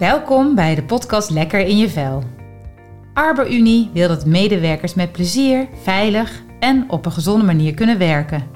Welkom bij de podcast Lekker in je vel. ArborUnie wil dat medewerkers met plezier, veilig en op een gezonde manier kunnen werken.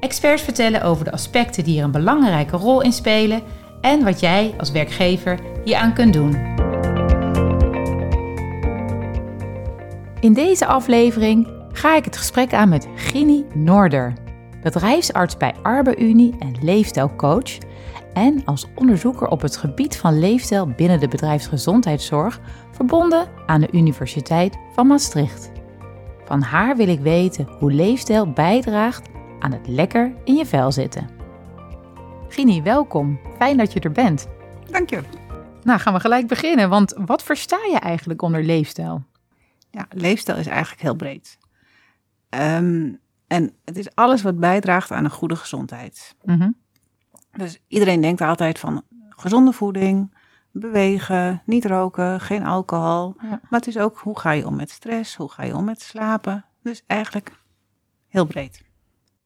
Experts vertellen over de aspecten die er een belangrijke rol in spelen en wat jij als werkgever hieraan kunt doen. In deze aflevering ga ik het gesprek aan met Ginny Noorder, bedrijfsarts bij ArborUnie en leefstijlcoach en als onderzoeker op het gebied van leefstijl binnen de bedrijfsgezondheidszorg, verbonden aan de Universiteit van Maastricht. Van haar wil ik weten hoe leefstijl bijdraagt aan het lekker in je vel zitten. Gini, welkom. Fijn dat je er bent. Dank je. Nou, gaan we gelijk beginnen, want wat versta je eigenlijk onder leefstijl? Ja, leefstijl is eigenlijk heel breed. Um, en het is alles wat bijdraagt aan een goede gezondheid. Mm dus iedereen denkt altijd van gezonde voeding, bewegen, niet roken, geen alcohol. Maar het is ook hoe ga je om met stress, hoe ga je om met slapen. Dus eigenlijk heel breed.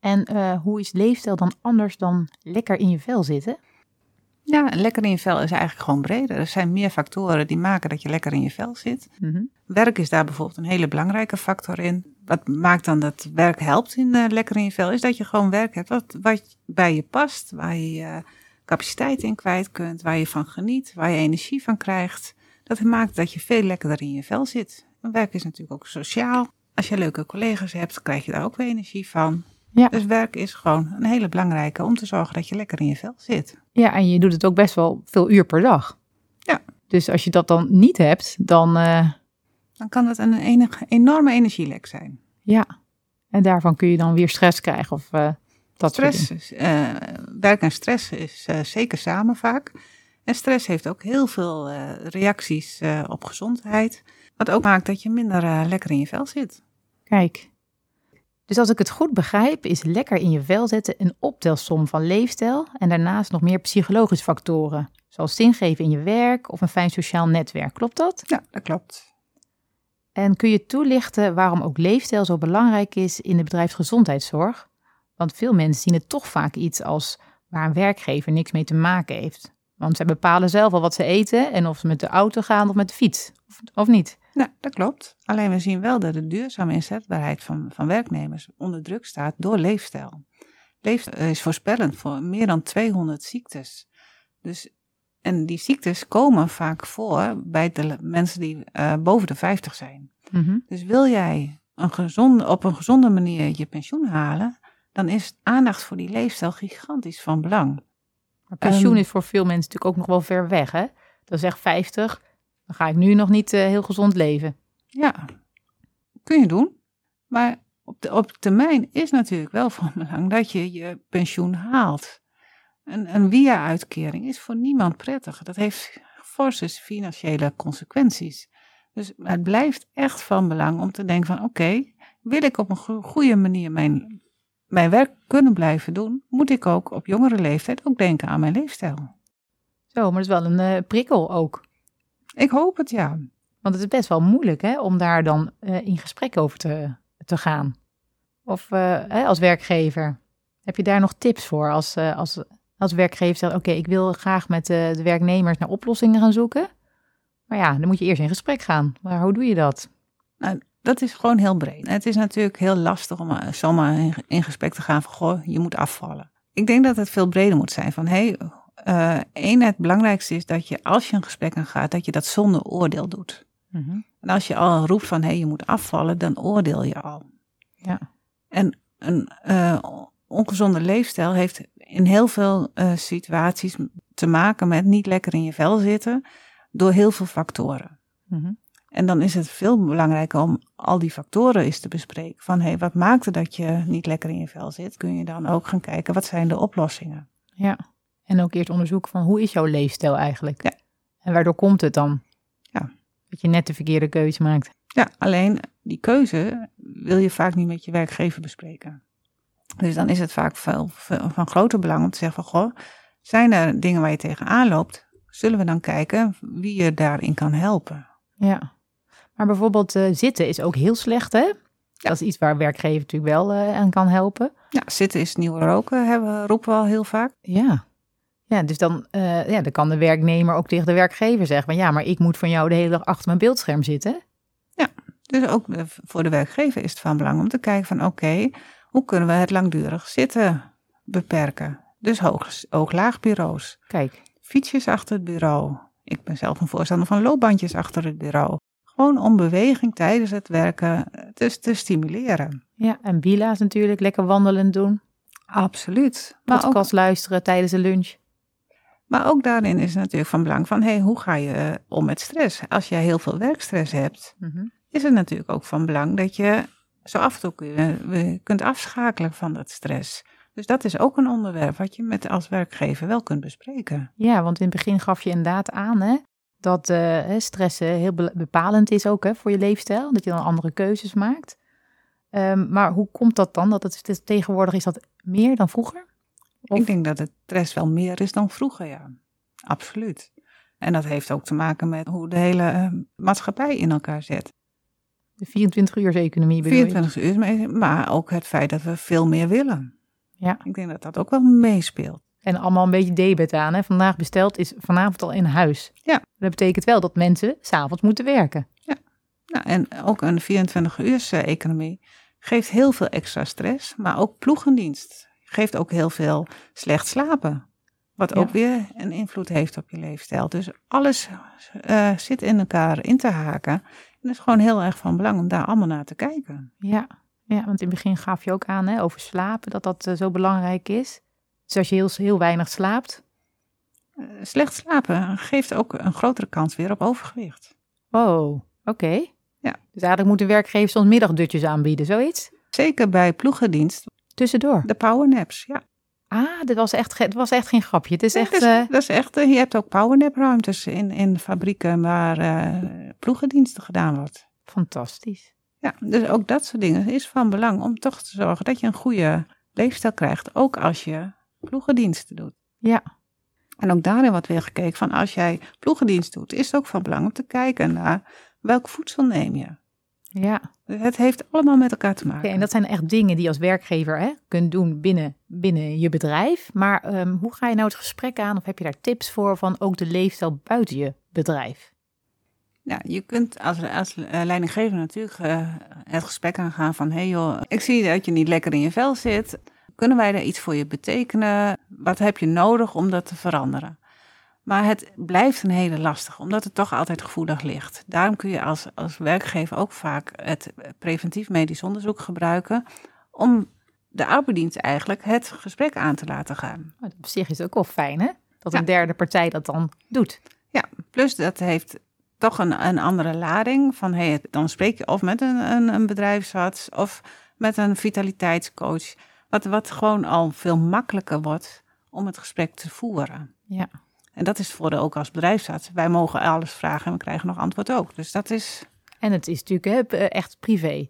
En uh, hoe is leefstijl dan anders dan lekker in je vel zitten? Ja, lekker in je vel is eigenlijk gewoon breder. Er zijn meer factoren die maken dat je lekker in je vel zit. Mm Werk is daar bijvoorbeeld een hele belangrijke factor in. Wat maakt dan dat werk helpt in uh, lekker in je vel, is dat je gewoon werk hebt wat, wat bij je past, waar je uh, capaciteit in kwijt kunt, waar je van geniet, waar je energie van krijgt. Dat maakt dat je veel lekkerder in je vel zit. En werk is natuurlijk ook sociaal. Als je leuke collega's hebt, krijg je daar ook weer energie van. Ja. Dus werk is gewoon een hele belangrijke om te zorgen dat je lekker in je vel zit. Ja, en je doet het ook best wel veel uur per dag. Ja. Dus als je dat dan niet hebt, dan... Uh... Dan kan dat een enige, enorme energielek zijn. Ja, en daarvan kun je dan weer stress krijgen of uh, dat stress, is, uh, werk en stress is zeker samen vaak. En stress heeft ook heel veel reacties op gezondheid. Wat ook maakt dat je minder lekker in je vel zit. Kijk, dus als ik het goed begrijp, is lekker in je vel zetten een optelsom van leefstijl en daarnaast nog meer psychologische factoren, zoals zingeven in je werk of een fijn sociaal netwerk. Klopt dat? Ja, dat klopt. En kun je toelichten waarom ook leefstijl zo belangrijk is in de bedrijfsgezondheidszorg? Want veel mensen zien het toch vaak iets als waar een werkgever niks mee te maken heeft. Want zij bepalen zelf al wat ze eten en of ze met de auto gaan of met de fiets, of, niet. Nou, dat klopt. Alleen we zien wel dat de duurzame inzetbaarheid van, van werknemers onder druk staat door leefstijl. Leefstijl is voorspellend voor meer dan 200 ziektes. Dus, en die ziektes komen vaak voor bij de mensen die uh, boven de 50 zijn. Mhm. Dus wil jij een gezonde, op een gezonde manier je pensioen halen, dan is aandacht voor die leefstijl gigantisch van belang. Maar pensioen is voor veel mensen natuurlijk ook nog wel ver weg, hè? Is echt 50 dan ga ik nu nog niet uh, heel gezond leven. Ja, kun je doen. Maar op, de, op termijn is natuurlijk wel van belang dat je je pensioen haalt. Een, een via-uitkering is voor niemand prettig. Dat heeft forse financiële consequenties. Dus het blijft echt van belang om te denken van oké, wil ik op een goede manier mijn, mijn werk kunnen blijven doen, moet ik ook op jongere leeftijd ook denken aan mijn leefstijl. Zo, maar dat is wel een uh, prikkel ook. Ik hoop het, ja. Want het is best wel moeilijk hè, om daar dan uh, in gesprek over te, te gaan. Of uh, als werkgever, heb je daar nog tips voor als, als, als werkgever zegt, oké, ik wil graag met de werknemers naar oplossingen gaan zoeken. Maar ja, dan moet je eerst in gesprek gaan. Maar hoe doe je dat? Nou, dat is gewoon heel breed. Het is natuurlijk heel lastig om zomaar in, in gesprek te gaan van, goh, je moet afvallen. Ik denk dat het veel breder moet zijn van, hé, hey, uh, één, het belangrijkste is dat je als je een gesprek aan gaat, dat je dat zonder oordeel doet. Mhm. En als je al roept van hé, hey, je moet afvallen, dan oordeel je al. Ja. En een uh, ongezonde leefstijl heeft in heel veel uh, situaties te maken met niet lekker in je vel zitten door heel veel factoren. Mhm. En dan is het veel belangrijker om al die factoren eens te bespreken. Van hé, hey, wat maakt er dat je niet lekker in je vel zit? Kun je dan ook gaan kijken, wat zijn de oplossingen? Ja. En ook eerst onderzoeken van hoe is jouw leefstijl eigenlijk? Ja. En waardoor komt het dan? Ja. Dat je net de verkeerde keuze maakt. Ja, alleen die keuze wil je vaak niet met je werkgever bespreken. Dus dan is het vaak veel, van groter belang om te zeggen van, goh, zijn er dingen waar je tegenaan loopt? Zullen we dan kijken wie je daarin kan helpen? Ja, maar bijvoorbeeld uh, zitten is ook heel slecht, hè? Dat is iets waar werkgever natuurlijk wel uh, aan kan helpen. Ja, zitten is nieuwe roken, hebben, roepen we al heel vaak. Ja, Ja, dus dan, eh, ja, dan kan de werknemer ook tegen de werkgever zeggen: van, ja, maar ik moet van jou de hele dag achter mijn beeldscherm zitten. Dus ook eh, voor de werkgever is het van belang om te kijken van oké, hoe kunnen we het langdurig zitten beperken? Dus hoog, hoog-laag bureaus, Kijk, fietsjes achter het bureau. Ik ben zelf een voorstander van loopbandjes achter het bureau. Gewoon om beweging tijdens het werken te, te stimuleren. ja, en bila's natuurlijk, lekker wandelend doen. Absoluut. Maar ook, Podcast luisteren tijdens de lunch. maar ook daarin is het natuurlijk van belang van hey, hoe ga je eh, om met stress? Als jij heel veel werkstress hebt, Mhm. is het natuurlijk ook van belang dat je zo af en toe kunt afschakelen van dat stress. Dus dat is ook een onderwerp wat je met als werkgever wel kunt bespreken. Ja, want in het begin gaf je inderdaad aan hè, dat eh, hè, stressen heel be- bepalend is ook hè, voor je leefstijl. Dat je dan andere keuzes maakt. Ehm, maar hoe komt dat dan? Dat het, tegenwoordig is dat meer dan vroeger? Of- Ik denk dat het stress wel meer is dan vroeger, ja. Absoluut. En dat heeft ook te maken met hoe de hele eh, maatschappij in elkaar zit. De 24-uurs-economie bedoel je? 24 uur, maar- maar ook het feit dat we veel meer willen. Ja. Ik denk dat dat ook wel meespeelt. En allemaal een beetje debet aan. Hè? Vandaag besteld is vanavond al in huis. Ja. Dat betekent wel dat mensen s'avonds moeten werken. Nou, en ook een 24-uurs-economie geeft heel veel extra stress, maar ook ploegendienst geeft ook heel veel slecht slapen. Wat Ja. ook weer een invloed heeft op je leefstijl. Dus alles eh, zit in elkaar in te haken. Het is gewoon heel erg van belang om daar allemaal naar te kijken. Ja, ja want in het begin gaf je ook aan hè, over slapen, dat dat eh, zo belangrijk is. Dus als je heel, heel weinig slaapt. Eh, slecht slapen geeft ook een grotere kans weer op overgewicht. Oh, oké. Ja. Dus eigenlijk moeten werkgevers soms middagdutjes aanbieden, zoiets? Zeker bij ploegendienst, Tussendoor. de powernaps. Ja, Ah, dit was echt, het was echt geen grapje. Het is Nee, echt... dat, is, eh, dat is echt. eh, Je hebt ook powernap-ruimtes in, in fabrieken waar eh, ploegendiensten gedaan wordt. fantastisch. Ja, dus ook dat soort dingen is van belang om toch te zorgen dat je een goede leefstijl krijgt, ook als je ploegendiensten doet. Ja. En ook daarin wordt weer gekeken van als jij ploegendienst doet, is het ook van belang om te kijken naar welk voedsel neem je. Ja, Het heeft allemaal met elkaar te maken. En dat zijn echt dingen die je als werkgever hè, kunt doen binnen, binnen je bedrijf. Maar ehm, hoe ga je nou het gesprek aan of heb je daar tips voor van ook de leefstijl buiten je bedrijf? Ja, je kunt als, als eh, leidinggever natuurlijk eh, het gesprek aangaan van... hé hey joh, ik zie dat je niet lekker in je vel zit. Kunnen wij daar iets voor je betekenen? Wat heb je nodig om dat te veranderen? Maar het blijft een hele lastige, omdat het toch altijd gevoelig ligt. Daarom kun je als, als werkgever ook vaak het preventief medisch onderzoek gebruiken... om de arbeidsdienst eigenlijk het gesprek aan te laten gaan. Nou, op zich is het ook wel fijn hè, dat Ja. een derde partij dat dan doet. Ja, plus dat heeft toch een, een andere lading. Van, hey, dan spreek je of met een, een, een bedrijfsarts of met een vitaliteitscoach. Wat, wat gewoon al veel makkelijker wordt om het gesprek te voeren. Ja. En dat is voor de, ook als bedrijfsarts. Wij mogen alles vragen en we krijgen nog antwoord ook. Dus dat is, En het is natuurlijk eh, echt privé.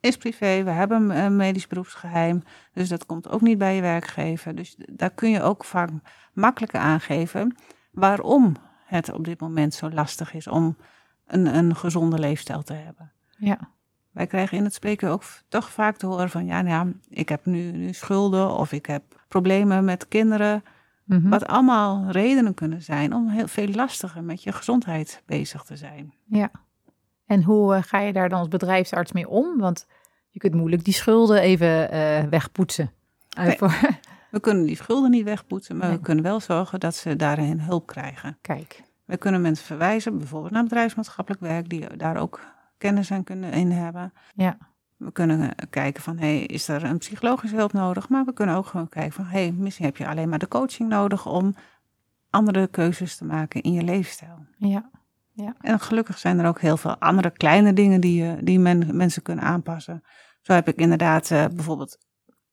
is privé. We hebben een medisch beroepsgeheim. Dus dat komt ook niet bij je werkgever. Dus daar kun je ook vaak makkelijker aangeven waarom het op dit moment zo lastig is om een, een gezonde leefstijl te hebben. Ja. Wij krijgen in het spreken ook toch vaak te horen van ja, nou ja, ik heb nu, nu schulden of ik heb problemen met kinderen. Mhm. Wat allemaal redenen kunnen zijn om heel veel lastiger met je gezondheid bezig te zijn. Ja. En hoe eh, ga je daar dan als bedrijfsarts mee om? Want je kunt moeilijk die schulden even eh, wegpoetsen. Eh, Nee. We kunnen die schulden niet wegpoetsen, maar Nee. we kunnen wel zorgen dat ze daarin hulp krijgen. Kijk. We kunnen mensen verwijzen, bijvoorbeeld naar bedrijfsmaatschappelijk werk, die daar ook kennis aan kunnen in hebben. Ja. We kunnen eh, kijken van, hey, is er een psychologische hulp nodig? Maar we kunnen ook gewoon kijken van, hey, misschien heb je alleen maar de coaching nodig om andere keuzes te maken in je leefstijl. Ja. En gelukkig zijn er ook heel veel andere kleine dingen die, je, die men, mensen kunnen aanpassen. Zo heb ik inderdaad eh, bijvoorbeeld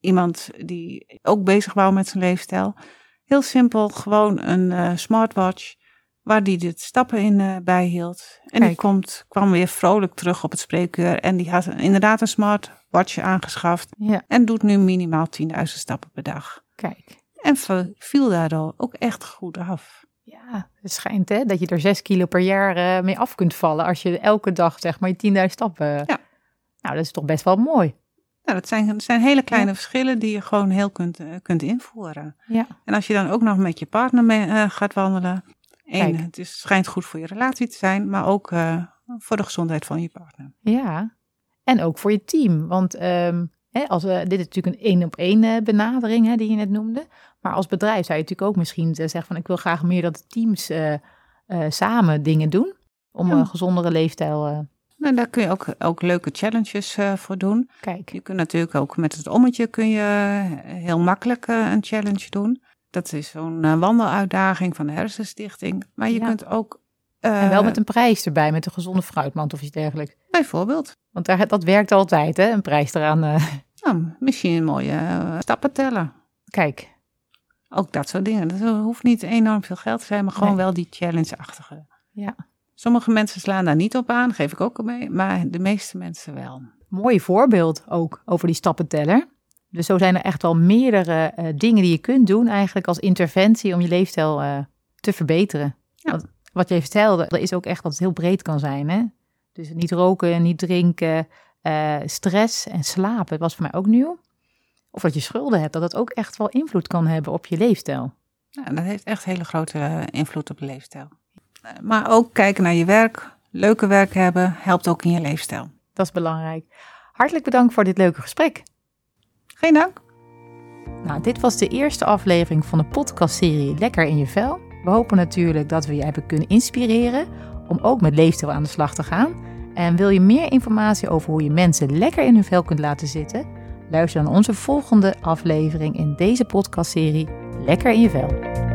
iemand die ook bezig wou met zijn leefstijl. Heel simpel, gewoon een eh, smartwatch waar die de stappen in eh, bijhield. En die Kijk. komt, kwam weer vrolijk terug op het spreekuur. En die had inderdaad een smartwatch aangeschaft. Ja. En doet nu minimaal 10.000 stappen per dag. Kijk. En viel daardoor ook echt goed af. Ja, het schijnt hè, dat je er zes kilo per jaar eh, mee af kunt vallen als je elke dag zeg maar je 10.000 stappen. Ja. Nou, dat is toch best wel mooi. Nou, dat zijn, dat zijn hele kleine verschillen die je gewoon heel kunt, eh, kunt invoeren. Ja. En als je dan ook nog met je partner mee, eh, gaat wandelen. Kijk. het is, schijnt goed voor je relatie te zijn, maar ook eh, voor de gezondheid van je partner. Ja, en ook voor je team. Want ehm, hè, als, we dit is natuurlijk een één-op-één eh, benadering hè, die je net noemde. Maar als bedrijf zou je natuurlijk ook misschien eh, zeggen van... ik wil graag meer dat de teams samen dingen doen... om Ja. een gezondere leefstijl... Nou, daar kun je ook, ook leuke challenges voor doen. kijk, Je kunt natuurlijk ook met het ommetje kun je heel makkelijk een challenge doen. Dat is zo'n eh, wandeluitdaging van de Hersenstichting. Maar je Ja. kunt ook... eh, en wel met een prijs erbij, met een gezonde fruitmand of iets dergelijks. Bijvoorbeeld. Want daar, dat werkt altijd, hè? Een prijs eraan. eh, Nou, misschien een mooie eh, stappen tellen. kijk, Ook dat soort dingen. Dat hoeft niet enorm veel geld te zijn, maar gewoon Nee. wel die challenge-achtige. ja. Sommige mensen slaan daar niet op aan, geef ik ook mee, maar de meeste mensen wel. Mooi voorbeeld ook over die stappenteller. Dus zo zijn er echt wel meerdere eh, dingen die je kunt doen eigenlijk als interventie om je leefstijl eh, te verbeteren. Ja. Want wat je vertelde, dat is ook echt dat het heel breed kan zijn. Hè? Dus niet roken, niet drinken, eh, stress en slapen. Dat was voor mij ook nieuw. Of dat je schulden hebt, dat dat ook echt wel invloed kan hebben op je leefstijl. Nou, dat heeft echt hele grote invloed op de leefstijl. Maar ook kijken naar je werk, leuke werk hebben, helpt ook in je leefstijl. Dat is belangrijk. Hartelijk bedankt voor dit leuke gesprek. Geen dank. Nou, dit was de eerste aflevering van de podcastserie Lekker in je vel. We hopen natuurlijk dat we je hebben kunnen inspireren om ook met leefstijl aan de slag te gaan. En wil je meer informatie over hoe je mensen lekker in hun vel kunt laten zitten? Luister naar onze volgende aflevering in deze podcastserie Lekker in je vel.